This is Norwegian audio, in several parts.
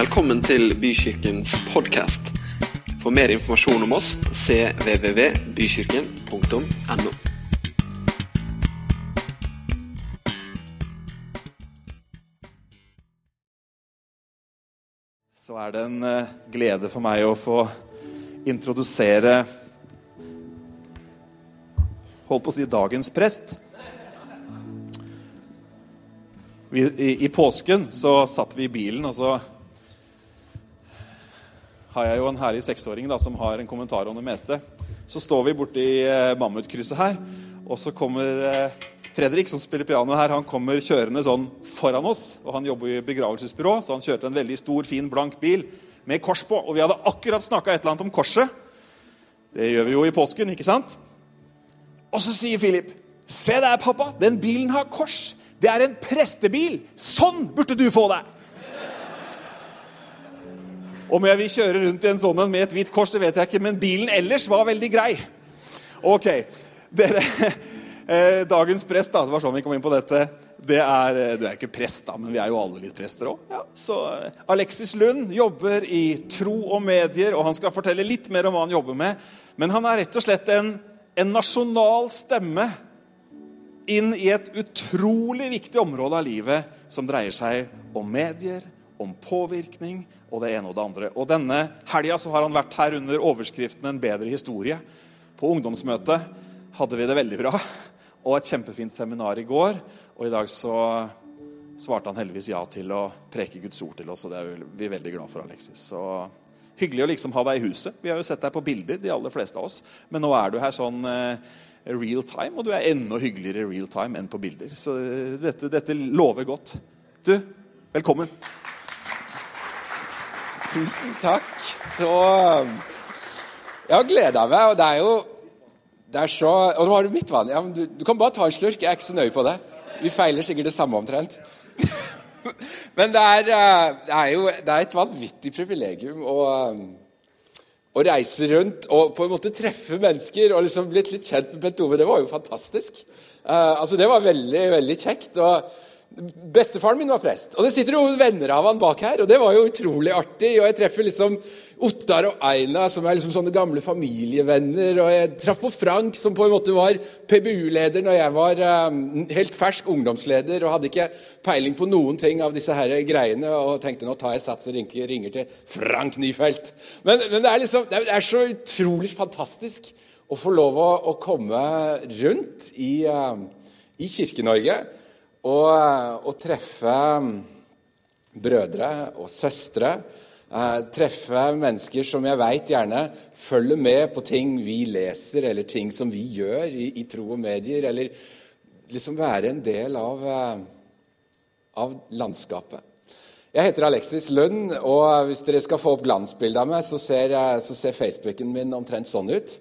Velkommen til Bykirkens podkast. For mer informasjon om oss cvvvbykirken.no. så er det en eh, glede for meg å få introdusere Holdt på å si dagens prest. Vi, i, I påsken så satt vi i bilen, og så har jeg jo en herlig seksåring da, som har en kommentar om det meste. Så står vi borti eh, Mammutkrysset her, og så kommer eh, Fredrik, som spiller piano her, han kommer kjørende sånn foran oss. og Han jobber i begravelsesbyrå, så han kjørte en veldig stor, fin, blank bil med kors på. Og vi hadde akkurat snakka et eller annet om korset. Det gjør vi jo i påsken, ikke sant? Og så sier Philip, 'Se der, pappa. Den bilen har kors. Det er en prestebil. Sånn burde du få deg.' Om jeg vil kjøre rundt i en sånn med et hvitt kors, det vet jeg ikke, men bilen ellers var veldig grei. Ok, dere, eh, Dagens prest, da, det var sånn vi kom inn på dette. Det er, eh, Du er ikke prest, da, men vi er jo alle litt prester òg. Ja, så eh, Alexis Lund jobber i Tro og medier, og han skal fortelle litt mer om hva han jobber med. Men han er rett og slett en, en nasjonal stemme inn i et utrolig viktig område av livet som dreier seg om medier, om påvirkning og det ene og det andre. Og Denne helga har han vært her under overskriften 'En bedre historie'. På ungdomsmøtet hadde vi det veldig bra, og et kjempefint seminar i går. Og i dag så svarte han heldigvis ja til å preke Guds ord til oss, og det er vi veldig glad for, Alexis. Så hyggelig å liksom ha deg i huset. Vi har jo sett deg på bilder, de aller fleste av oss. Men nå er du her sånn eh, real time, og du er enda hyggeligere real time enn på bilder. Så eh, dette, dette lover godt. Du, velkommen. Tusen takk. Så Jeg har gleda meg, og det er jo det er så, Og nå har du mitt vann. Ja, du, du, kan bare ta en slurk. Jeg er ikke så nøye på det. Vi feiler sikkert det samme omtrent. Men det er, eh, det er, jo det er et vanvittig privilegium å, eh, å, reise rundt og på en måte treffe mennesker og liksom blitt litt kjent med Bent Ove. Det var jo fantastisk. Uh, altså Det var veldig, veldig kjekt. og Bestefaren min var prest, og det sitter jo venner av han bak her. og Det var jo utrolig artig. og Jeg treffer liksom Ottar og Aina, som er liksom sånne gamle familievenner. Og jeg traff på Frank, som på en måte var PBU-leder når jeg var um, helt fersk ungdomsleder og hadde ikke peiling på noen ting av disse her greiene. Og tenkte nå tar jeg sats og ringer, ringer til Frank Nyfelt. Men, men det, er liksom, det, er, så utrolig fantastisk å få lov å, å komme rundt i, uh, i Kirke-Norge og, å treffe brødre og søstre. Eh, treffe mennesker som jeg veit gjerne følger med på ting vi leser, eller ting som vi gjør i, i tro og medier. Eller liksom være en del av, eh, av landskapet. Jeg heter Alexis Lund, og hvis dere skal få opp glansbildet av meg, så ser, så ser Facebooken min omtrent sånn ut.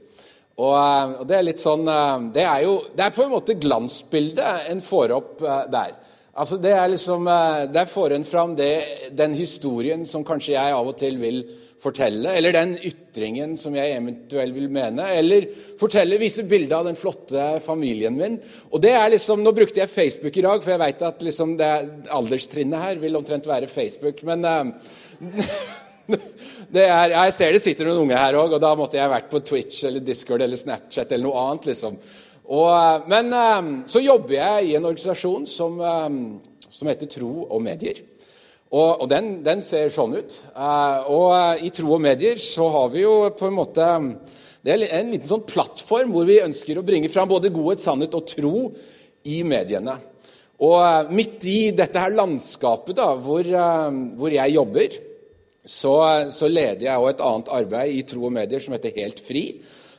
Og, eh, og, Det er litt sånn eh, Det er jo det er på en måte glansbildet en får opp eh, der. Altså Det er liksom Der får en fram det, den historien som kanskje jeg av og til vil fortelle, eller den ytringen som jeg eventuelt vil mene, eller fortelle, vise bilder av den flotte familien min. Og det er liksom, Nå brukte jeg Facebook i dag, for jeg veit at liksom det alderstrinnet her vil omtrent være Facebook. men er, jeg ser det sitter noen unge her òg, og da måtte jeg vært på Twitch eller Discord eller Snapchat eller noe annet. liksom. Og, eh, men eh, så jobber jeg i en organisasjon som, eh, som heter Tro og Medier. Og, og den, den, ser sånn ut. Og i Tro og Medier så har vi jo på en måte Det er en liten sånn plattform hvor vi ønsker å bringe fram både godhet, sannhet og tro i mediene. Og midt i dette her landskapet da, hvor, hvor jeg jobber, så, så leder jeg også et annet arbeid i Tro og Medier som heter Helt fri.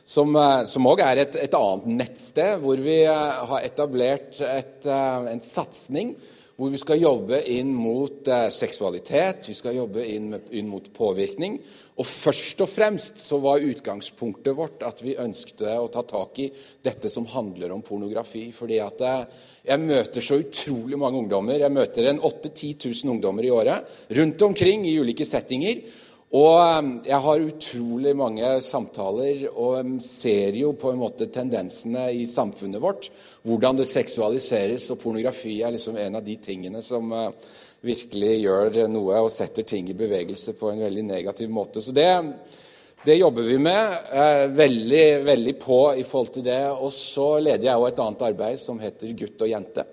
Som òg er et, et, annet nettsted hvor vi eh, har etablert et, eh, en satsing hvor vi skal jobbe inn mot eh, seksualitet, vi skal jobbe inn, inn, mot påvirkning. Og først og fremst så var utgangspunktet vårt at vi ønskte å ta tak i dette som handler om pornografi. Fordi at eh, jeg møter så utrolig mange ungdommer. Jeg møter en 8000-10 000 ungdommer i året rundt omkring i ulike settinger. Og um, jeg har utrolig mange samtaler og um, ser jo på en måte tendensene i samfunnet vårt. Hvordan det seksualiseres, og pornografi er liksom en av de tingene som, uh, virkelig gjør noe og setter ting i bevegelse på en veldig negativ måte. Så det, det jobber vi med. Eh, veldig, veldig på i forhold til det. Og så leder jeg òg et annet arbeid som heter Gutt og jente.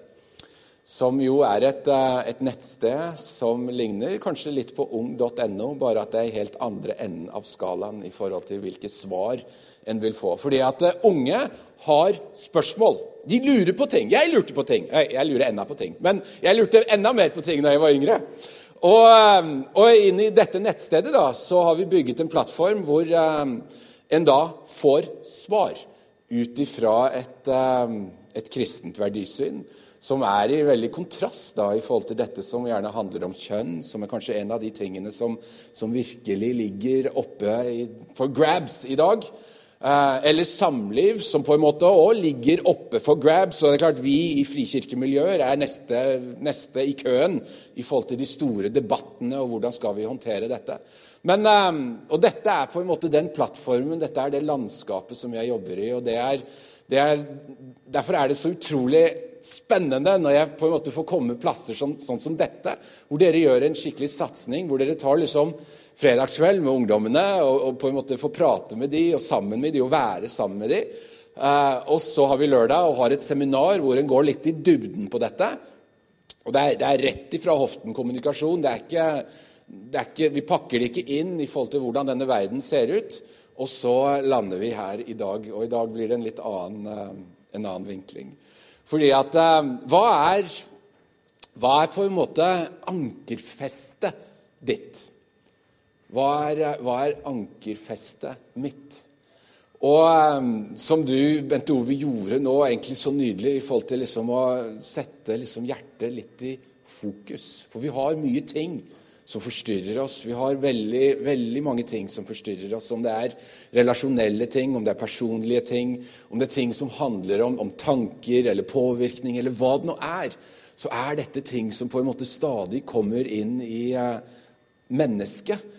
Som jo er et, eh, et nettsted som ligner kanskje litt på ung.no, bare at det er helt andre enden av skalaen i forhold til hvilke svar en vil få. Fordi at eh, unge har spørsmål. De lurer på ting. Jeg lurte på ting. Jeg lurer enda på ting. Men jeg lurte enda mer på ting da jeg var yngre. Og, eh, og inn i dette nettstedet da, så har vi bygget en plattform hvor eh, en da får svar ut ifra et, eh, et kristent verdisyn som er i veldig kontrast da, i forhold til dette som gjerne handler om kjønn, som er kanskje en av de tingene som, som virkelig ligger oppe i, for grabs i dag. Eh, eller samliv, som på en måte òg ligger oppe for grabs. Og det er klart Vi i frikirkemiljøer er neste, neste, i køen i forhold til de store debattene og hvordan skal vi håndtere dette. Men, eh, og Dette er på en måte den plattformen, dette er det landskapet som jeg jobber i. og det er, det er, Derfor er det så utrolig spennende når jeg på en måte får komme plasser som, sånn som dette, hvor dere gjør en skikkelig satsing, hvor dere tar liksom fredagskveld med ungdommene og, og, på en måte få prate med de og sammen med de og være sammen med de. Eh, og så har vi lørdag og har et seminar hvor en går litt i dybden på dette. Og det er, det er rett ifra hoften kommunikasjon. Det er ikke, det er ikke, vi pakker det ikke inn i forhold til hvordan denne verden ser ut. Og så lander vi her i dag, og i dag blir det en litt annen, eh, en annen vinkling. Fordi at eh, hva er, hva er på en måte ankerfestet ditt? Hva er, hva er ankerfestet mitt? Og um, som du, Bente Ove, gjorde nå egentlig så nydelig i forhold til liksom å sette liksom hjertet litt i fokus. For vi har mye ting som forstyrrer oss. Vi har veldig, veldig mange ting som forstyrrer oss. Om det er relasjonelle ting, om det er personlige ting, om det er ting som handler om, om tanker eller påvirkning, eller hva det nå er, så er dette ting som på en måte stadig kommer inn i uh, mennesket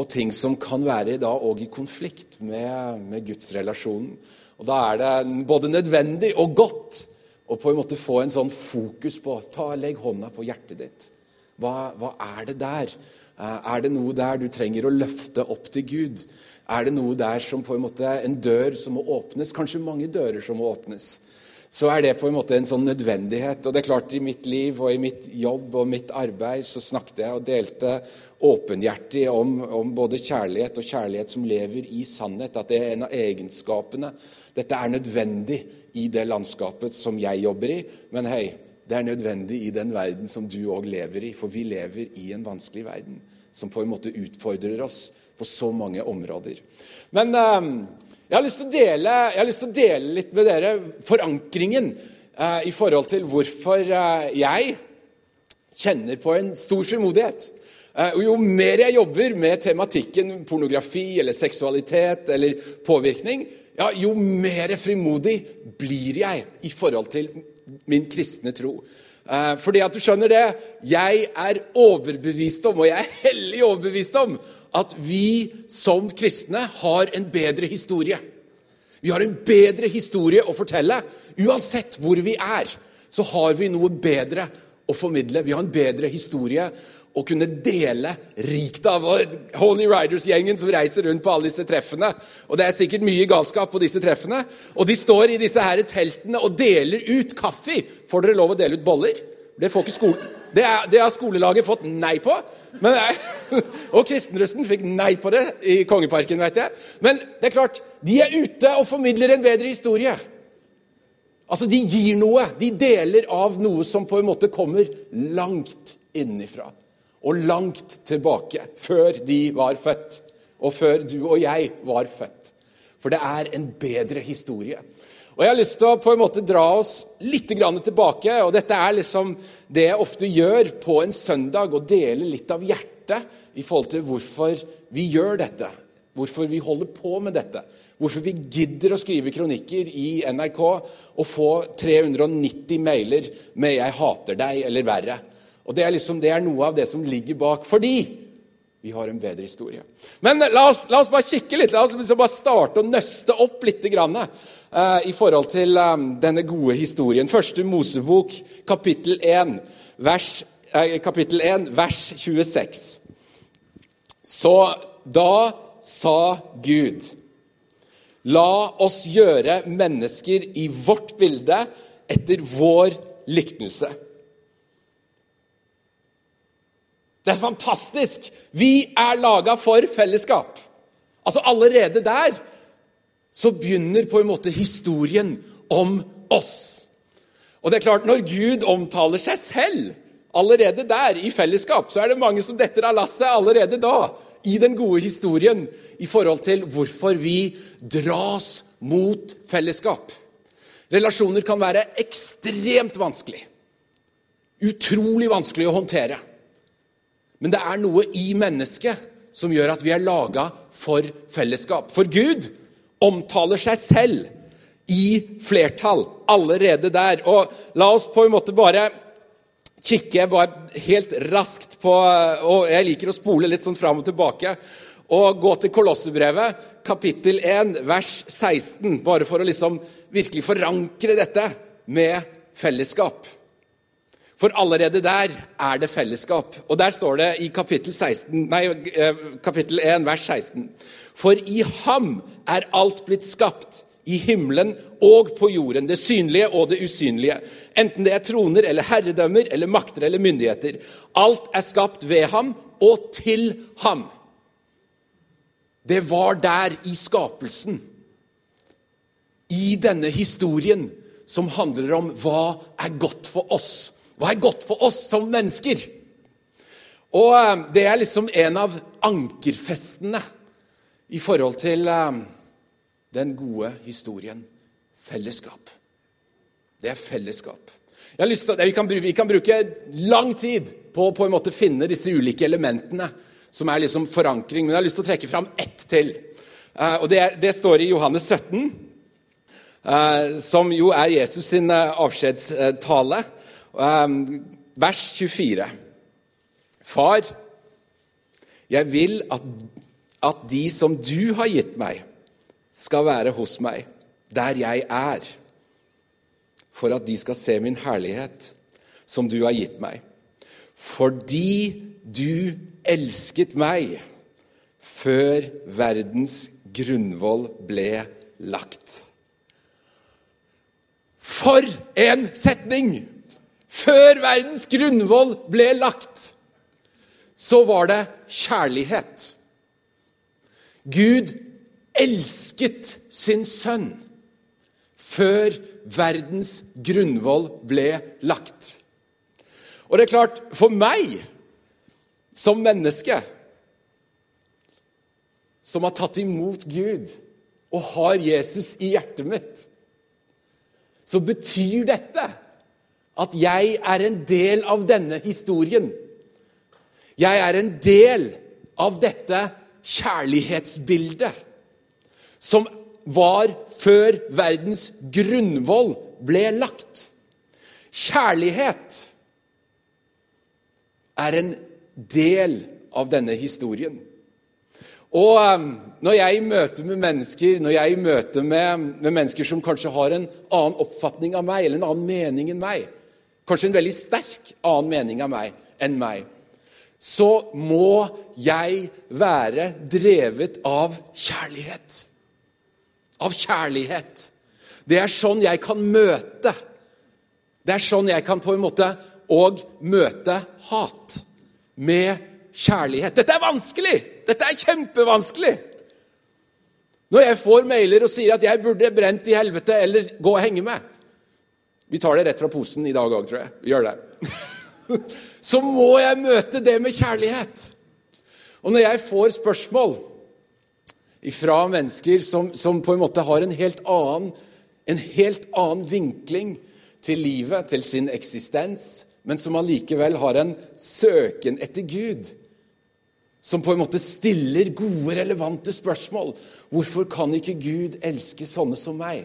og ting som kan være da òg i konflikt med, med gudsrelasjonen. Og Da er det både nødvendig og godt å på en måte få en sånn fokus på ta, Legg hånda på hjertet ditt. Hva, hva er det der? Eh, er det noe der du trenger å løfte opp til Gud? Er det noe der som på en måte en dør som må åpnes? Kanskje mange dører som må åpnes så er det på en måte en sånn nødvendighet. Og det er klart, i mitt liv og i mitt jobb og mitt arbeid så snakket jeg og delte åpenhjertig om, om, både kjærlighet og kjærlighet som lever i sannhet. At det er en av egenskapene. Dette er nødvendig i det landskapet som jeg jobber i. Men hei, det er nødvendig i den verden som du òg lever i. For vi lever i en vanskelig verden som på en måte utfordrer oss på så mange områder. Men uh, jeg har lyst til å dele, til å dele litt med dere forankringen eh, i forhold til hvorfor eh, jeg kjenner på en stor frimodighet. Eh, og jo mer jeg jobber med tematikken pornografi eller seksualitet eller påvirkning, ja, jo mer frimodig blir jeg i forhold til min kristne tro. Eh, fordi at du skjønner det, jeg er overbevist om, og jeg er hellig overbevist om, at vi som kristne har en bedre historie. Vi har en bedre historie å fortelle. Uansett hvor vi er, så har vi noe bedre å formidle. Vi har en bedre historie å kunne dele rikt av. Honey Riders-gjengen som reiser rundt på alle disse treffene. Og det er sikkert mye galskap på disse treffene. Og de står i disse her teltene og deler ut kaffe. Får dere lov å dele ut boller? Det får ikke skolen. Det, er, det har skolelaget fått nei på. Men, og kristenrussen fikk nei på det i Kongeparken, vet jeg. Men det er klart, de er ute og formidler en bedre historie. Altså, De gir noe. De deler av noe som på en måte kommer langt innenfra. Og langt tilbake, før de var født. Og før du og jeg var født. For det er en bedre historie. Og Jeg har lyst til å på en måte dra oss litt tilbake. og Dette er liksom det jeg ofte gjør på en søndag, å dele litt av hjertet i forhold til hvorfor vi gjør dette. Hvorfor vi holder på med dette. Hvorfor vi gidder å skrive kronikker i NRK og få 390 mailer med 'Jeg hater deg' eller verre. Og Det er liksom, det er noe av det som ligger bak. Fordi vi har en bedre historie. Men la oss, la oss bare kikke litt. La oss liksom bare starte å nøste opp litt. Eh, i forhold til um, denne gode historien. Første Mosebok, kapittel 1, vers eh, kapittel 1, vers 26. Så da sa Gud La oss gjøre mennesker i vårt bilde etter vår liknelse. Det er fantastisk! Vi er laga for fellesskap. Altså Allerede der så begynner på en måte historien om oss. Og det er klart, Når Gud omtaler seg selv allerede der, i fellesskap, så er det mange som detter av lasset allerede da, i den gode historien, i forhold til hvorfor vi dras mot fellesskap. Relasjoner kan være ekstremt vanskelig. Utrolig vanskelig å håndtere. Men det er noe i mennesket som gjør at vi er laga for fellesskap. For Gud omtaler seg selv i flertall allerede der. Og la oss på en måte bare kikke bare helt raskt på Og jeg liker å spole litt sånn fram og tilbake. Og gå til Kolossebrevet, kapittel 1, vers 16, bare for å liksom virkelig forankre dette med fellesskap. For allerede der er det fellesskap. Og der står det i kapittel, 16, nei, eh, kapittel 1, vers 16. For i ham er alt blitt skapt, i himmelen og på jorden, det synlige og det usynlige. Enten det er troner eller herredømmer eller makter eller myndigheter. Alt er skapt ved ham og til ham. Det var der i skapelsen, i denne historien, som handler om hva er godt for oss. Hva er godt for oss som mennesker? Og eh, det er liksom en av ankerfestene i forhold til eh, den gode historien. Fellesskap. Det er fellesskap. Til, vi, kan, vi, kan, bruke lang tid på å på en måte finne disse ulike elementene som er liksom forankring, men jeg har lyst til å trekke fram ett til. Eh, og det, det står i Johannes 17, som jo er Jesus sin avskjedstale. Um, vers 24. Far, jeg vil at, at de som du har gitt meg, skal være hos meg, der jeg er, for at de skal se min herlighet, som du har gitt meg. Fordi du elsket meg før verdens grunnvoll ble lagt. For en setning! Før verdens grunnvoll ble lagt, så var det kjærlighet. Gud elsket sin sønn før verdens grunnvoll ble lagt. Og det er klart, for meg som menneske som har tatt imot Gud og har Jesus i hjertet mitt, så betyr dette at jeg er en del av denne historien. Jeg er en del av dette kjærlighetsbildet som var før verdens grunnvoll ble lagt. Kjærlighet er en del av denne historien. Og um, når jeg i møte med mennesker når jeg i møte med, med mennesker som kanskje har en annen oppfatning av meg, eller en annen mening enn meg, kanskje en veldig sterk annen mening av meg enn meg, så må jeg være drevet av kjærlighet. Av kjærlighet. Det er sånn jeg kan møte. Det er sånn jeg kan på en måte òg møte hat. Med kjærlighet. Dette er vanskelig! Dette er kjempevanskelig! Når jeg får mailer og sier at jeg burde brent i helvete eller gå og henge meg, vi tar det rett fra posen i dag òg, tror jeg. Vi gjør det. Så må jeg møte det med kjærlighet. Og når jeg får spørsmål fra mennesker som, som, på en måte har en helt, annen, en helt annen vinkling til livet, til sin eksistens, men som allikevel har en søken etter Gud, som på en måte stiller gode, relevante spørsmål Hvorfor kan ikke Gud elske sånne som meg?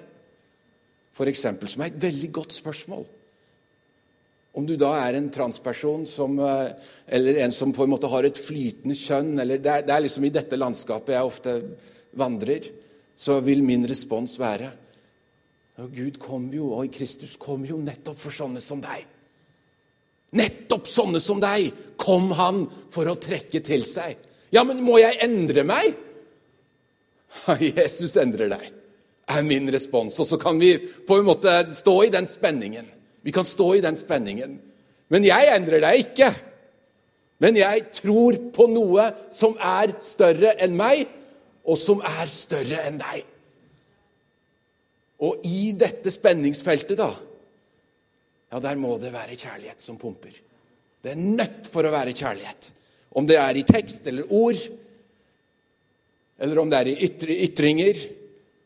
For eksempel, som er et veldig godt spørsmål. Om du da er en transperson som, eh, eller en som på en måte har et flytende kjønn eller det er, det er liksom I dette landskapet jeg ofte vandrer, så vil min respons være og Gud kom jo, og Kristus kom jo nettopp for sånne som deg. Nettopp sånne som deg kom han for å trekke til seg. Ja, men må jeg endre meg? Jesus endrer deg, er min respons. Og så kan vi på en måte stå i den spenningen. Vi kan stå i den spenningen. Men jeg endrer deg ikke. Men jeg tror på noe som er større enn meg, og som er større enn deg. Og i dette spenningsfeltet, da, ja, der må det være kjærlighet som pumper. Det er nødt for å være kjærlighet. Om det er i tekst eller ord, eller om det er i ytringer,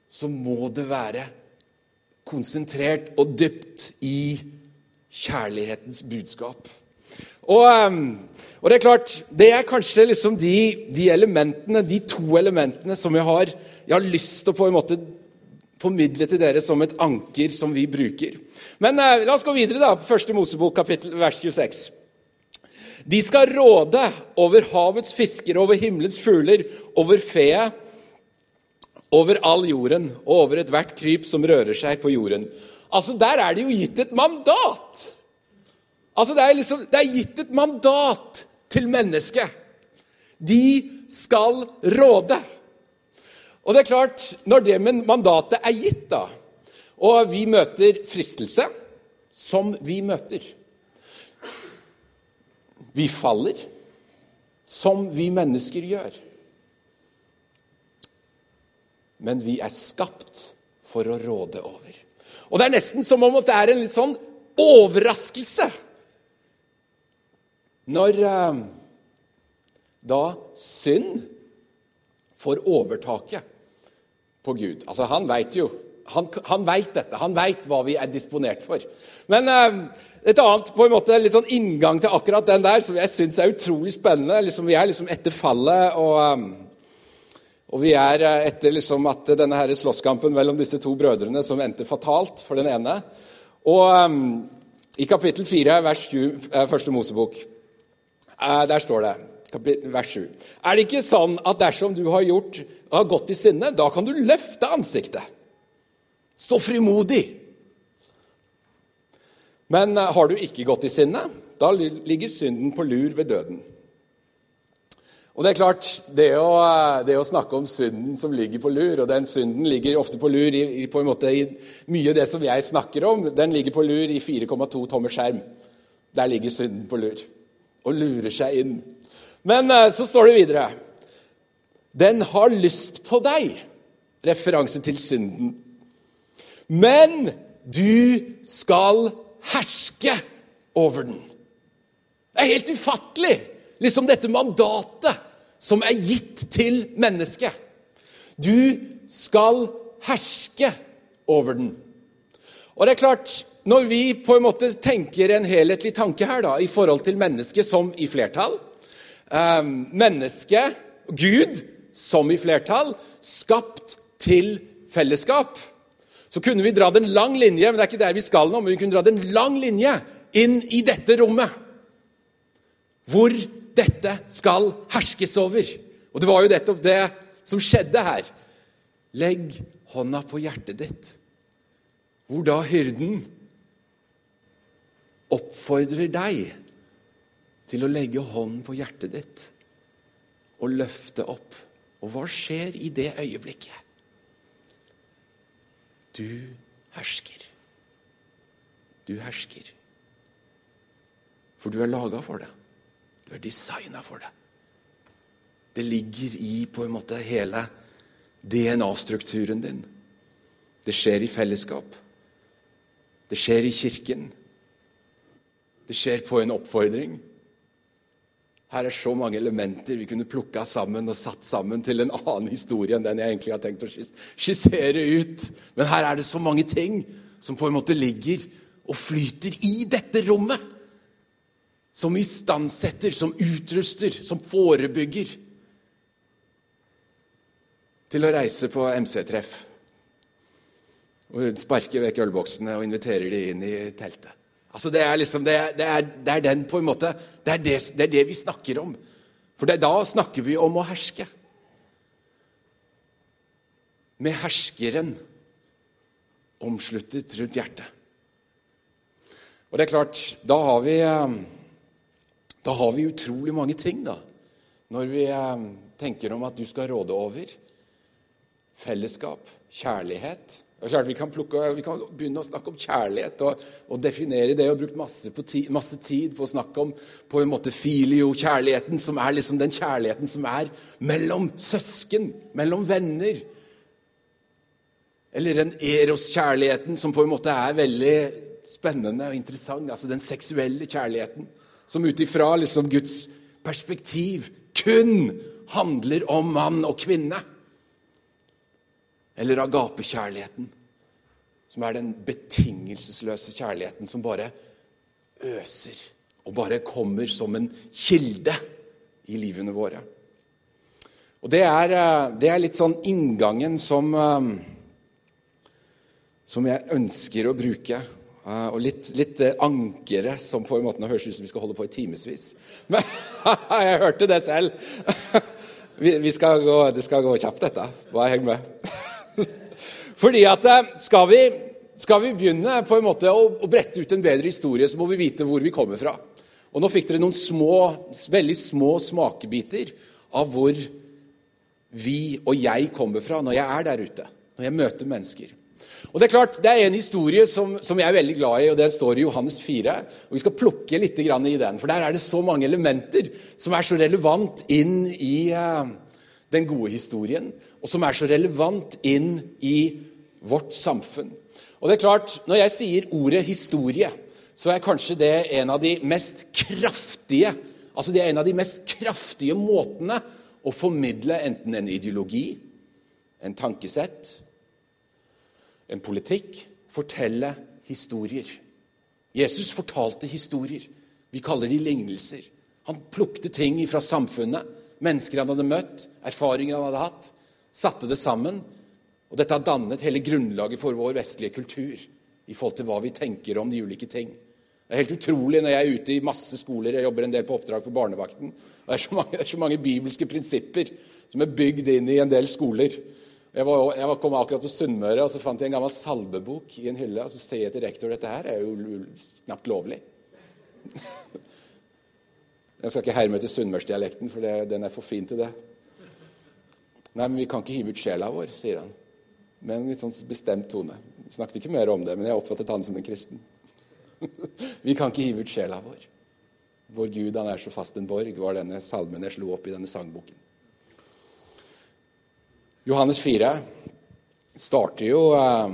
så må det være konsentrert og dypt i kjærlighetens budskap. Og, ehm, og, det er klart, det er kanskje liksom de, de, elementene, de to elementene som jeg har, jeg har lyst til å på en måte formidle til dere som et anker som vi bruker. Men eh, la oss gå videre, da, på første Mosebok, kapittel, vers 26. De skal råde over havets fisker, over himmelens fugler, over feet, over all jorden og over ethvert kryp som rører seg på jorden. Altså, Der er det jo gitt et mandat! Altså, det er, liksom, det er gitt et mandat til mennesket. De skal råde. Og det er klart, når det med mandatet er gitt, da, og vi møter fristelse, som vi møter Vi faller, som vi mennesker gjør. Men vi er skapt for å råde over. Og det er nesten som om det er en litt sånn overraskelse når eh, da synd får overtaket på Gud Altså, han veit jo Han, han veit dette. Han veit hva vi er disponert for. Men eh, et annet på en måte litt sånn inngang til akkurat den der, som jeg syns er utrolig spennende liksom, Vi er liksom etter fallet, og, eh, og vi er eh, etter liksom at denne her slåsskampen mellom disse to brødrene som endte fatalt for den ene. Og um, i kapittel 4, vers 20, første Mosebok Eh, der står det, vers 7. Er det ikke sånn at dersom du har, gjort, har gått i sinne, da kan du løfte ansiktet? Stå frimodig. Men eh, har du ikke gått i sinne, da ligger synden på lur ved døden. Og Det er klart, det å, eh, det å, snakke om synden som ligger på lur, og den synden ligger ofte på lur i, i, på en måte i mye av det som jeg snakker om, den ligger på lur i 4,2 tommer skjerm. Der ligger synden på lur og lurer seg inn. Men eh, så står det videre Den har lyst på deg. Referanse til synden. Men du skal herske over den. Det er helt ufattelig, liksom dette mandatet som er gitt til mennesket. Du skal herske over den. Og det er klart, når vi på en måte tenker en helhetlig tanke her da, i forhold til mennesket som i flertall eh, Mennesket, Gud, som i flertall, skapt til fellesskap. Så kunne vi dratt en lang linje, men det er ikke der vi skal nå, men vi kunne dra den lang linje inn i dette rommet. Hvor dette skal herskes over. Og det var jo nettopp det som skjedde her. Legg hånda på hjertet ditt. Hvor da hyrden oppfordrer deg til å legge hånden på hjertet ditt og løfte opp. Og hva skjer i det øyeblikket? Du hersker. Du hersker. For du er laga for det. Du er designa for det. Det ligger i på en måte hele DNA-strukturen din. Det skjer i fellesskap. Det skjer i kirken. Det skjer på en oppfordring. Her er så mange elementer vi kunne plukka sammen og satt sammen til en annen historie enn den jeg egentlig har tenkt å skissere ut. Men her er det så mange ting som på en måte ligger og flyter i dette rommet. Som istandsetter, som utruster, som forebygger. Til å reise på MC-treff. Og sparke vekk ølboksene og inviterer de inn i teltet. Altså det er liksom, det er, det er, det er den på en måte, det er det, det er det vi snakker om. For da snakker vi om å herske. Med herskeren omsluttet rundt hjertet. Og det er klart, da har vi, Da har vi utrolig mange ting, da. Når vi eh, tenker om at du skal råde over fellesskap, kjærlighet det er klart Vi kan, plukke, vi kan begynne å snakke om kjærlighet og, og definere det. og brukt masse, masse, tid på å snakke om på en måte filio-kjærligheten, som er liksom den kjærligheten som er mellom søsken, mellom venner. Eller den eros-kjærligheten som på en måte er veldig spennende og interessant. Altså den seksuelle kjærligheten som ut ifra liksom Guds perspektiv kun handler om mann og kvinne. Eller agapekjærligheten, som er den betingelsesløse kjærligheten som bare øser og bare kommer som en kilde i livene våre. Og Det er, eh, det er litt sånn inngangen som, eh, som jeg ønsker å bruke. Eh, og litt, litt ankere som på en måte høres ut som vi skal holde på i timevis. Men jeg hørte det selv. Vi, vi skal gå, det skal gå kjapt, dette. Bare heng med. Fordi at eh, skal vi, skal vi begynne på en måte å, å, brette ut en bedre historie, så må vi vite hvor vi kommer fra. Og Nå fikk dere noen små, veldig små smakebiter av hvor vi og jeg kommer fra når jeg er der ute. Når jeg møter mennesker. Og Det er klart, det er en historie som, som, jeg er veldig glad i, og den står i Johannes 4. og Vi skal plukke litt i den, for der er det så mange elementer som er så relevant inn i uh, den gode historien, og som er så relevant inn i vårt samfunn. Og det er klart, Når jeg sier ordet historie, så er kanskje det en av de mest kraftige altså det er en av de mest kraftige måtene å formidle enten en ideologi, en tankesett, en politikk Fortelle historier. Jesus fortalte historier. Vi kaller de lignelser. Han plukte ting fra samfunnet, mennesker han hadde møtt, erfaringer han hadde hatt, satte det sammen og Dette har dannet hele grunnlaget for vår vestlige kultur i forhold til hva vi tenker om de ulike ting. Det er helt utrolig når jeg er ute i masse skoler, jeg jobber en del på oppdrag for barnevakten, og det er så mange, er så mange bibelske prinsipper som er bygd inn i en del skoler. Jeg, var, jeg kom akkurat på Sunnmøre og så fant jeg en gammel salvebok i en hylle. og Så sier jeg til rektor dette her er jo knapt lovlig. Jeg skal ikke herme til sunnmørsdialekten, for det, den er for fin til det. Nei, men vi kan ikke hive ut sjela vår, sier han med en litt sånn bestemt tone. Vi snakket ikke mer om det, men jeg oppfattet han som en kristen. vi kan ikke hive ut sjela vår. Vår Gud, han er så fast en borg, var denne salmen jeg slo opp i denne sangboken. Johannes 4 starter jo eh,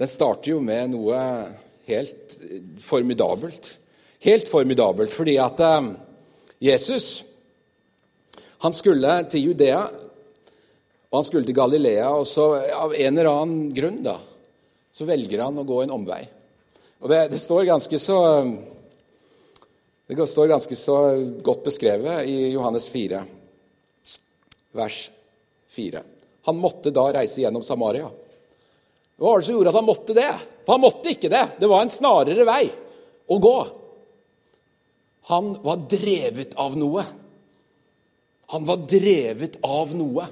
Den starter jo med noe helt formidabelt. Helt formidabelt fordi at eh, Jesus han skulle til Judea og han skulle til Galilea, og så av en eller annen grunn da, så velger han å gå en omvei. Og det, det, står ganske så Det står ganske så godt beskrevet i Johannes 4, vers 4. Han måtte da reise gjennom Samaria. Hva var det som gjorde at han måtte det? For han måtte ikke det. Det var en snarere vei å gå. Han var drevet av noe. Han var drevet av noe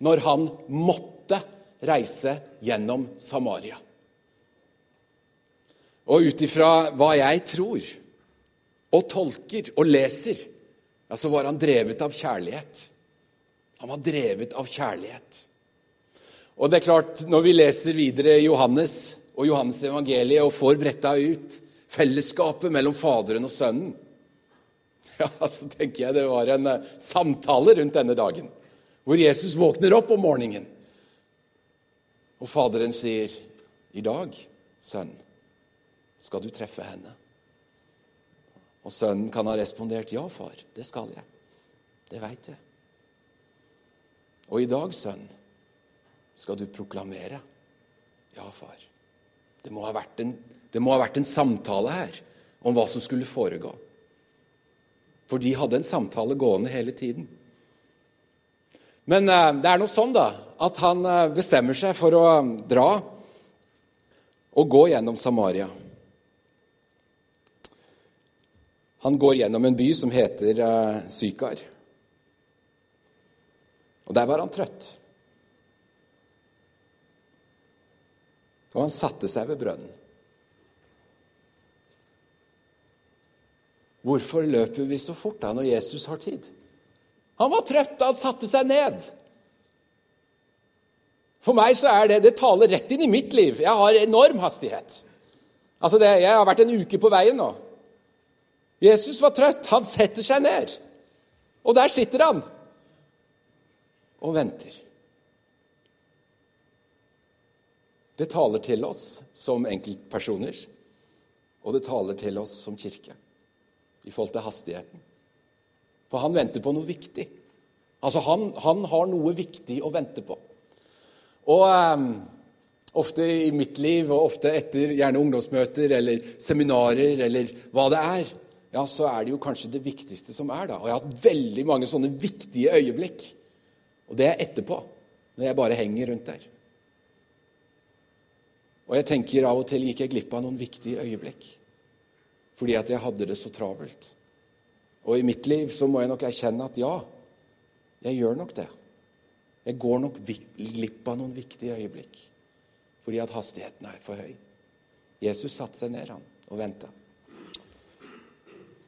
når han måtte reise gjennom Samaria. Og ut ifra hva jeg tror og tolker og leser, ja, så var han drevet av kjærlighet. Han var drevet av kjærlighet. Og det er klart, når vi leser videre Johannes og Johannes evangeliet og får bretta ut fellesskapet mellom Faderen og Sønnen, ja, så tenker jeg det var en eh, samtale rundt denne dagen hvor Jesus våkner opp om morgenen, og Faderen sier, 'I dag, sønn, skal du treffe henne.' Og sønnen kan ha respondert, 'Ja, far, det skal jeg. Det veit jeg.' Og i dag, sønn, skal du proklamere. Ja, far. Det må, en, det må ha vært en samtale her om hva som skulle foregå. For de hadde en samtale gående hele tiden. Men eh, det er nå sånn da, at han eh, bestemmer seg for å eh, dra og gå gjennom Samaria. Han går gjennom en by som heter Sykar. Og der var han trøtt. Og han satte seg ved brønnen. Hvorfor løper vi så fort da når Jesus har tid? Han var trøtt, da han satte seg ned. For meg så er det Det taler rett inn i mitt liv. Jeg har enorm hastighet. Altså det, Jeg har vært en uke på veien nå. Jesus var trøtt. Han setter seg ned. Og der sitter han og venter. Det taler til oss som enkeltpersoner, og det taler til oss som kirke i forhold til hastigheten. For han venter på noe viktig. Altså, han, han har noe viktig å vente på. Og um, ofte i mitt liv, og ofte etter gjerne ungdomsmøter eller seminarer eller hva det er, ja, så er det jo kanskje det viktigste som er, da. Og jeg har hatt veldig mange sånne viktige øyeblikk. Og det er etterpå, når jeg bare henger rundt der. Og jeg tenker av og til gikk jeg glipp av noen viktige øyeblikk. Fordi at jeg hadde det så travelt. Og i mitt liv så må jeg nok erkjenne at ja, jeg gjør nok det. Jeg går nok glipp av noen viktige øyeblikk fordi at hastigheten er for høy. Jesus satte seg ned, han, og venta.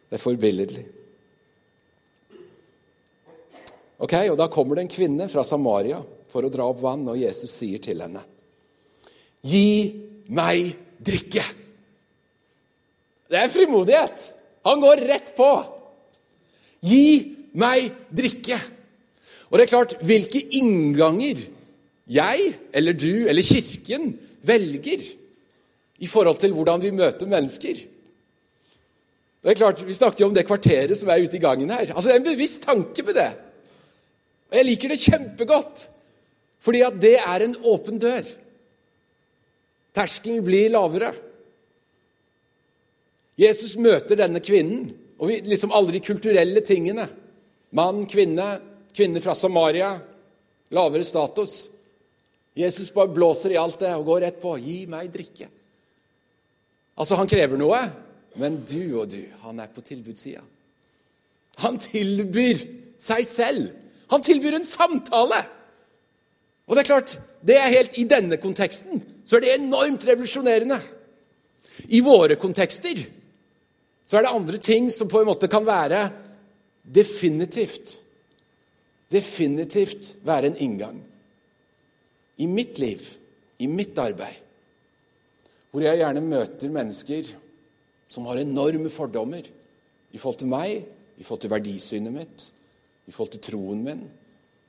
Det er forbilledlig. Ok, og Da kommer det en kvinne fra Samaria for å dra opp vann, og Jesus sier til henne, 'Gi meg drikke'. Det er frimodighet. Han går rett på. 'Gi meg drikke'. Og det er klart, hvilke innganger jeg eller du eller Kirken velger i forhold til hvordan vi møter mennesker det er klart, Vi snakket jo om det kvarteret som er ute i gangen her. Altså, Det er en bevisst tanke med det. Og Jeg liker det kjempegodt, fordi at det er en åpen dør. Terskelen blir lavere. Jesus møter denne kvinnen, og vi, liksom alle de kulturelle tingene. Mann, kvinne, kvinne fra Samaria, lavere status. Jesus bare blåser i alt det og går rett på. 'Gi meg drikke'. Altså, han krever noe. Men du og du, han er på tilbudssida. Han tilbyr seg selv. Han tilbyr en samtale. Og det er klart, det er helt I denne konteksten så er det enormt revolusjonerende. I våre kontekster så er det andre ting som på en måte kan være definitivt Definitivt være en inngang. I mitt liv, i mitt arbeid, hvor jeg gjerne møter mennesker som har enorme fordommer i forhold til meg, i forhold til verdisynet mitt, i forhold til troen min,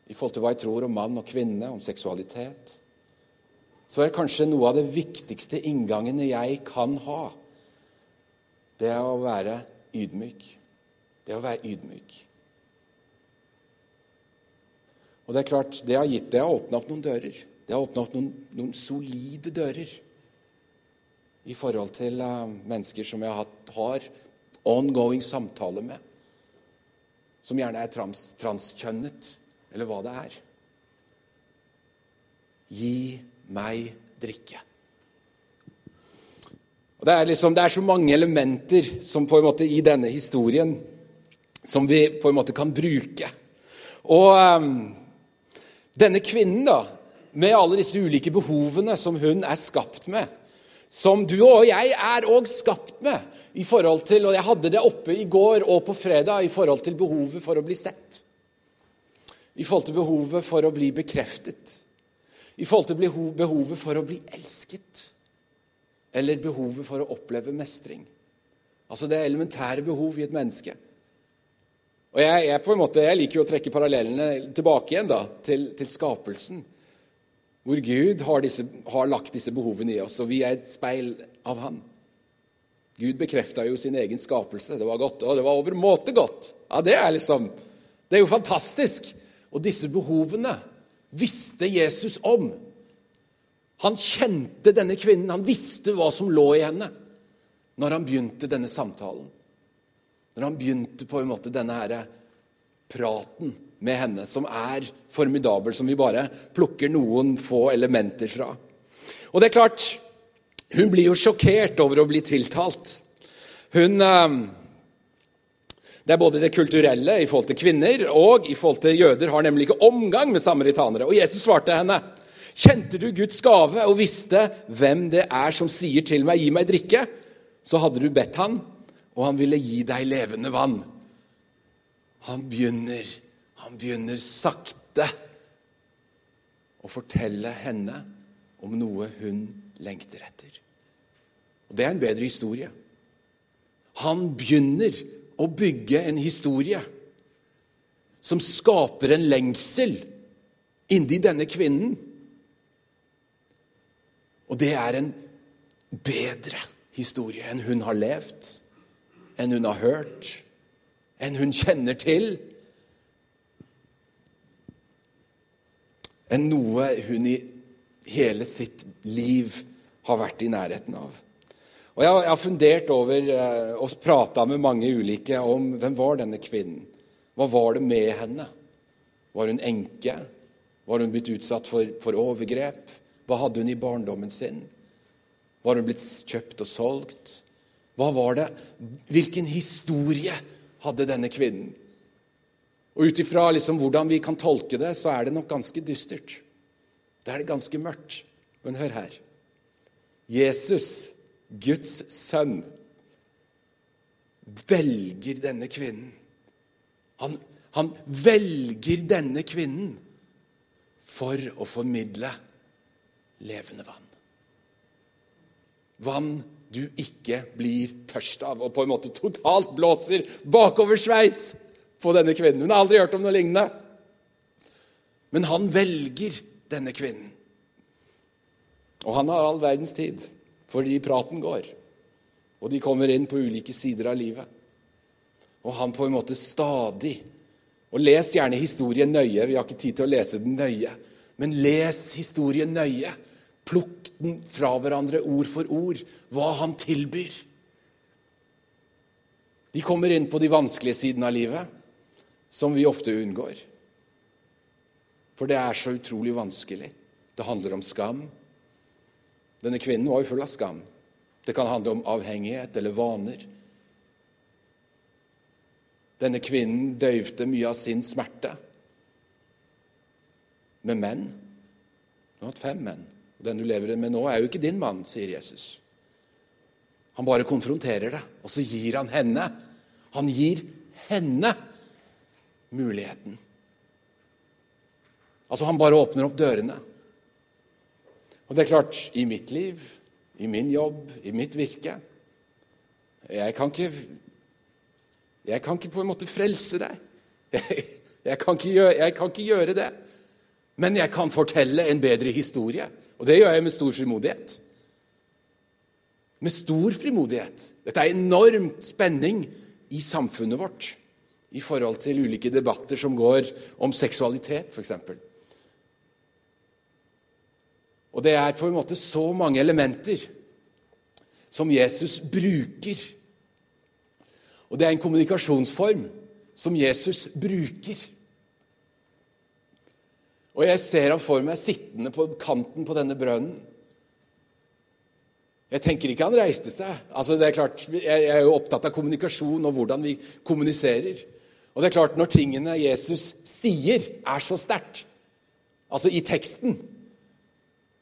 i forhold til hva jeg tror om mann og kvinne, om seksualitet, så er det kanskje noe av det viktigste inngangene jeg kan ha. Det er å være ydmyk. Det er å være ydmyk. Og det er klart, det har gitt, har åpna opp noen dører. Det har åpna opp noen, noen solide dører i forhold til uh, mennesker som jeg har, har ongoing samtale med. Som gjerne er trans, transkjønnet, eller hva det er. Gi meg drikke. Og det er, liksom, det er så mange elementer som på en måte i denne historien som vi på en måte kan bruke. Og um, denne kvinnen, da, med alle disse ulike behovene som hun er skapt med, som du og jeg er òg skapt med. i forhold til, og Jeg hadde det oppe i går og på fredag i forhold til behovet for å bli sett. I forhold til behovet for å bli bekreftet. I forhold til behovet for å bli elsket. Eller behovet for å oppleve mestring. Altså det elementære behov i et menneske. Og jeg, jeg, måte, jeg liker jo å trekke parallellene tilbake igjen da, til, til skapelsen hvor Gud har, disse, har, lagt disse behovene i oss, og vi er et speil av Han. Gud bekrefta jo sin egen skapelse. Det var godt, og det var overmåte godt. Ja, Det er liksom, det er jo fantastisk. Og disse behovene visste Jesus om. Han kjente denne kvinnen, han visste hva som lå i henne når han begynte denne samtalen. Når han begynte på en måte denne her praten med henne, som er formidabel, som vi bare plukker noen få elementer fra. Og det er klart, hun blir jo sjokkert over å bli tiltalt. Hun eh, Det er både det kulturelle i forhold til kvinner og i forhold til jøder har nemlig ikke omgang med samaritanere. Og Jesus svarte henne, 'Kjente du Guds gave og visste hvem det er som sier til meg, gi meg drikke?' Så hadde du bedt han, og han ville gi deg levende vann. Han begynner, han begynner sakte å fortelle henne om noe hun lengter etter. Og Det er en bedre historie. Han begynner å bygge en historie som skaper en lengsel inni denne kvinnen. Og det er en bedre historie enn hun har levd, enn hun har hørt, enn hun kjenner til. Enn noe hun i hele sitt liv har vært i nærheten av. Og Jeg, har fundert over eh, og prata med mange ulike om hvem var denne kvinnen. Hva var det med henne? Var hun enke? Var hun blitt utsatt for, for overgrep? Hva hadde hun i barndommen sin? Var hun blitt kjøpt og solgt? Hva var det? Hvilken historie hadde denne kvinnen? Og Ut ifra liksom hvordan vi kan tolke det, så er det nok ganske dystert. Da er det ganske mørkt. Men hør her. Jesus, Guds sønn, velger denne kvinnen. Han, han velger denne kvinnen for å formidle levende vann. Vann du ikke blir tørst av, og på en måte totalt blåser bakoversveis på denne kvinnen. Hun har aldri hørt om noe lignende. Men han velger denne kvinnen. Og han har all verdens tid, fordi praten går. Og de kommer inn på ulike sider av livet. Og han på en måte stadig Og les gjerne historien nøye. Vi har ikke tid til å lese den nøye. Men les historien nøye. Plukk den fra hverandre ord for ord, hva han tilbyr. De kommer inn på de vanskelige sidene av livet, som vi ofte unngår. For det er så utrolig vanskelig. Det handler om skam. Denne kvinnen var jo full av skam. Det kan handle om avhengighet eller vaner. Denne kvinnen døyvde mye av sin smerte med menn. Hun har hatt fem menn. Den du lever med nå, er jo ikke din mann, sier Jesus. Han bare konfronterer det, og så gir han henne Han gir henne muligheten. Altså, han bare åpner opp dørene. Og det er klart, i mitt liv, i min jobb, i mitt virke Jeg kan ikke Jeg kan ikke på en måte frelse deg. Jeg, jeg, kan, gjøre, jeg kan ikke gjøre det. Men jeg kan fortelle en bedre historie. Og det gjør jeg med stor frimodighet. Med stor frimodighet. Dette er enormt spenning i samfunnet vårt i forhold til ulike debatter som går om seksualitet, f.eks. Og det er på en måte så mange elementer som Jesus bruker. Og det er en kommunikasjonsform som Jesus bruker. Og jeg ser ham for meg sittende på kanten på denne brønnen. Jeg tenker ikke han reiste seg. Altså det er klart, Jeg er jo opptatt av kommunikasjon og hvordan vi kommuniserer. Og det er klart, Når tingene Jesus sier, er så sterkt, altså i teksten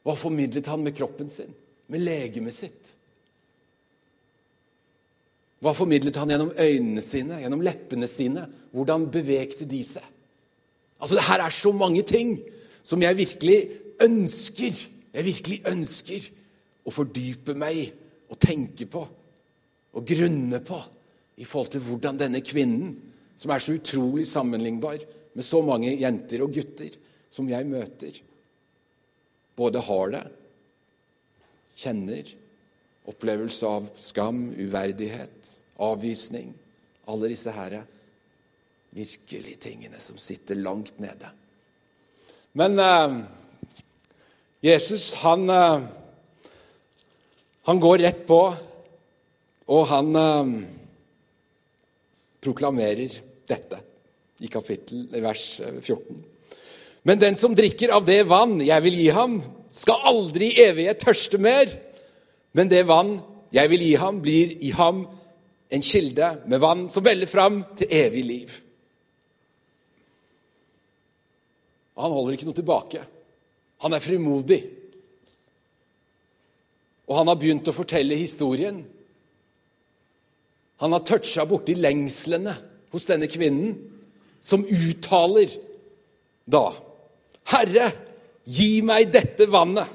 Hva formidlet han med kroppen sin, med legemet sitt? Hva formidlet han gjennom øynene sine, gjennom leppene sine? Hvordan bevegte de seg? Altså, det her er så mange ting som jeg virkelig ønsker Jeg virkelig ønsker å fordype meg i, og tenke på og grunne på i forhold til hvordan denne kvinnen, som er så utrolig sammenlignbar med så mange jenter og gutter som jeg møter, både har det, kjenner, opplevelse av skam, uverdighet, avvisning Alle disse herre virkelig tingene som sitter langt nede. Men eh, Jesus, han, eh, han går rett på, og han eh, proklamerer dette i kapittel vers 14. Eh, Men den som drikker av det vann jeg vil gi ham, skal aldri i evighet tørste mer. Men det vann jeg vil gi ham, blir i ham en kilde med vann som veller fram til evig liv. Han holder ikke noe tilbake. Han er frimodig. Og han har begynt å fortelle historien. Han har toucha borti lengslene hos denne kvinnen, som uttaler da Herre, gi meg dette vannet,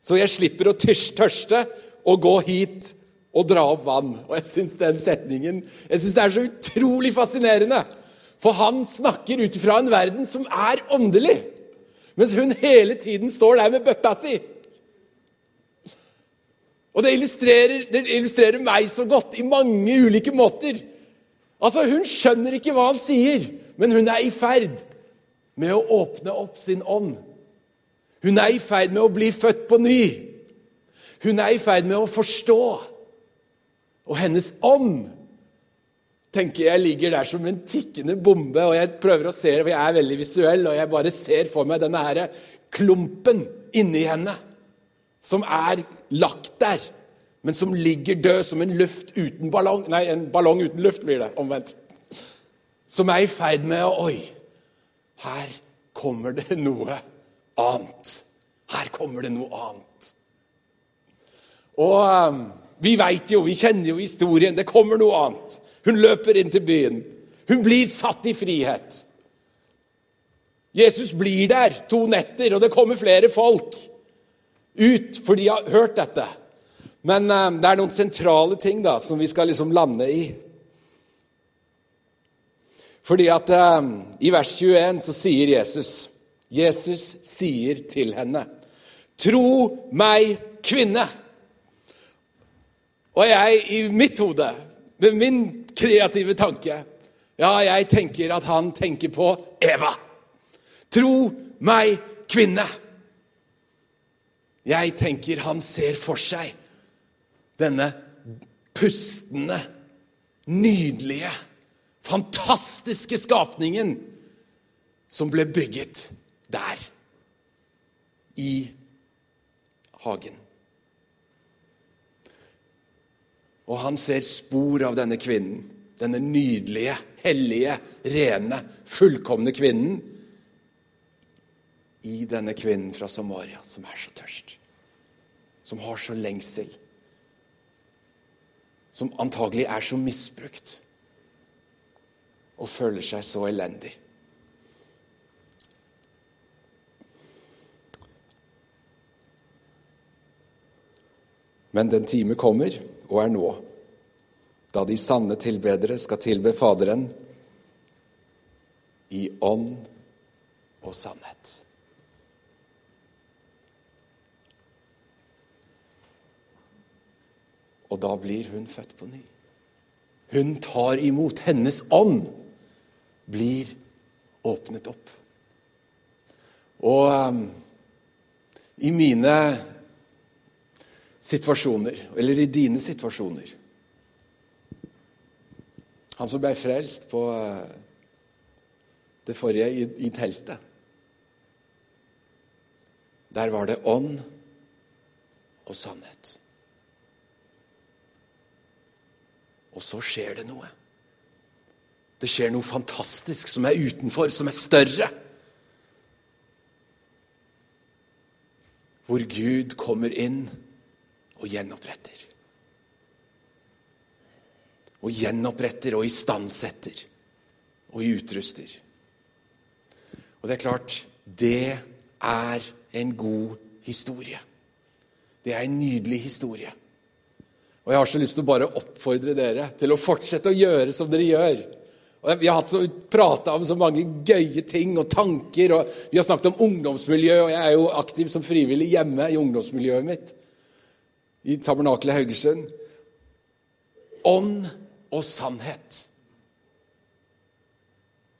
så jeg slipper å tørste og gå hit og dra opp vann. Og jeg syns den setningen jeg synes det er så utrolig fascinerende. For han snakker ut fra en verden som er åndelig, mens hun hele tiden står der med bøtta si. Og det illustrerer, det illustrerer meg så godt i mange ulike måter. Altså, Hun skjønner ikke hva han sier, men hun er i ferd med å åpne opp sin ånd. Hun er i ferd med å bli født på ny. Hun er i ferd med å forstå. Og hennes ånd tenker jeg ligger der som en tikkende bombe. Og jeg prøver å se det, for jeg er veldig visuell, og jeg bare ser for meg denne her klumpen inni henne. Som er lagt der, men som ligger død som en ballong. Nei, en ballong uten luft blir det. Omvendt. Som er i ferd med å Oi, her kommer det noe annet. Her kommer det noe annet. Og um, vi veit jo, vi kjenner jo historien. Det kommer noe annet. Hun løper inn til byen. Hun blir satt i frihet. Jesus blir der to netter, og det kommer flere folk ut, for de har hørt dette. Men uh, det er noen sentrale ting da, som vi skal liksom lande i. Fordi at uh, I vers 21 så sier Jesus Jesus sier til henne, 'Tro meg, kvinne.' Og jeg, i mitt hode, med min kreative tanke Ja, jeg tenker at han tenker på Eva. Tro meg, kvinne. Jeg tenker han ser for seg denne pustende, nydelige, fantastiske skapningen som ble bygget der, i hagen. Og han ser spor av denne kvinnen, denne nydelige, hellige, rene, fullkomne kvinnen, i denne kvinnen fra Samaria som er så tørst, som har så lengsel, som antagelig er så misbrukt og føler seg så elendig. Men den time kommer og er nå, da de sanne tilbedere skal tilbe Faderen i ånd og sannhet. Og da blir hun født på ny. Hun tar imot. Hennes ånd blir åpnet opp. Og um, i mine situasjoner, eller i dine situasjoner. Han som ble frelst på eh, det forrige i, i teltet. Der var det ånd og sannhet. Og så skjer det noe. Det skjer noe fantastisk som er utenfor, som er større. Hvor Gud kommer inn og gjenoppretter. Og gjenoppretter og istandsetter og utruster. Og det er klart, det er en god historie. Det er en nydelig historie. Og jeg har så lyst til å bare oppfordre dere til å fortsette å gjøre som dere gjør. Og Vi har hatt prata om så mange gøye ting og tanker. og Vi har snakket om ungdomsmiljø, og jeg er jo aktiv som frivillig hjemme i ungdomsmiljøet mitt i Tabernakelet Haugesund. Ånd og sannhet.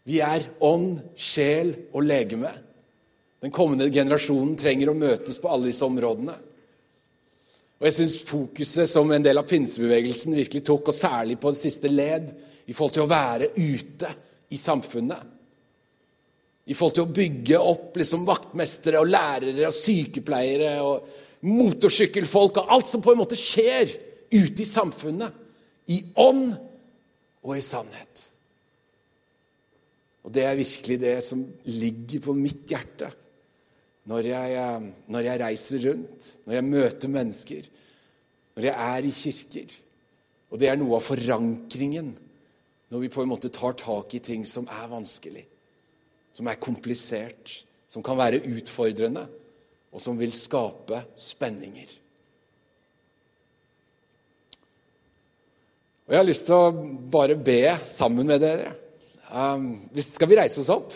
Vi er ånd, sjel og legeme. Den kommende generasjonen trenger å møtes på alle disse områdene. Og jeg syns fokuset som en del av pinsebevegelsen virkelig tok, og særlig på det siste led, i forhold til å være ute i samfunnet. I forhold til å bygge opp liksom vaktmestere og lærere og sykepleiere og motorsykkelfolk og alt som på en måte skjer ute i samfunnet. I ånd og i sannhet. Og det er virkelig det som ligger på mitt hjerte når jeg, eh, når jeg reiser rundt, når jeg møter mennesker, når jeg er i kirker. Og det er noe av forankringen når vi på en måte tar tak i ting som er vanskelig, som er komplisert, som kan være utfordrende, og som vil skape spenninger. Og Jeg har lyst til å bare be sammen med dere. Um, skal vi reise oss opp?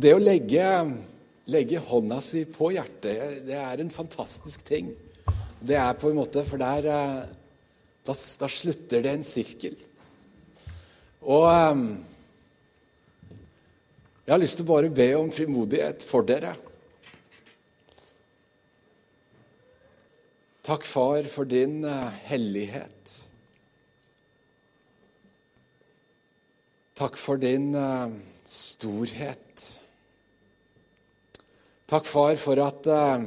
Og det å legge, legge hånda si på hjertet, det er en fantastisk ting. Det er på en måte For der eh, da, da slutter det en sirkel. Og um, jeg har lyst til å bare be om frimodighet for dere. Takk, far, for din uh, hellighet. Takk for din storhet. Takk, far, for at uh,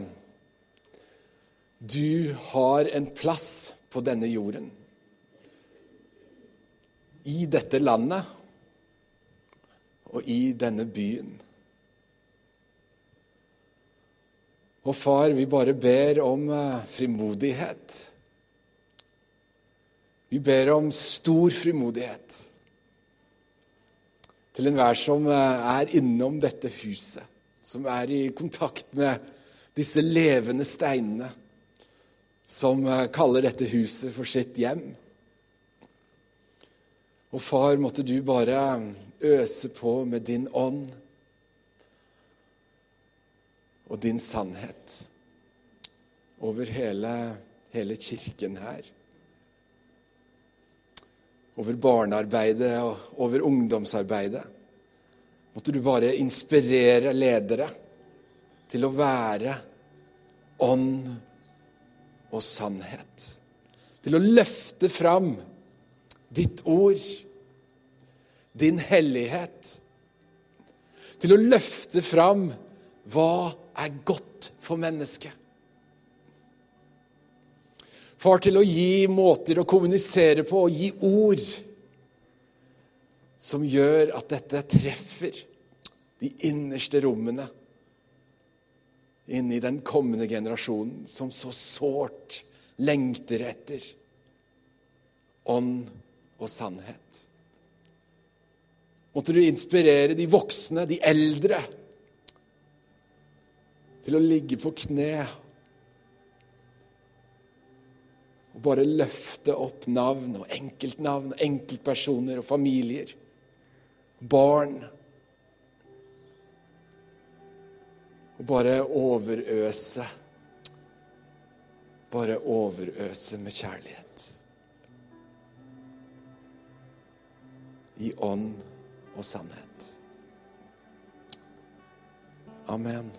du har en plass på denne jorden. I dette landet og i denne byen. Og far, vi bare ber om uh, frimodighet. Vi ber om stor frimodighet til enhver som uh, er innom dette huset som er i kontakt med disse levende steinene, som eh, kaller dette huset for sitt hjem. Og far, måtte du bare øse på med din ånd og din sannhet over hele, hele kirken her. Over barnearbeidet og over ungdomsarbeidet. Måtte du bare inspirere ledere til å være ånd og sannhet. Til å løfte fram ditt ord, din hellighet. Til å løfte fram hva er godt for mennesket. Far, til å gi måter å kommunisere på og gi ord som gjør at dette treffer de innerste rommene inni den kommende generasjonen som så sårt lengter etter ånd og sannhet. Måtte du inspirere de voksne, de eldre, til å ligge på kne og bare løfte opp navn og enkeltnavn, enkeltpersoner og familier barn. Og bare overøse. Bare overøse med kjærlighet. I ånd og sannhet. Amen.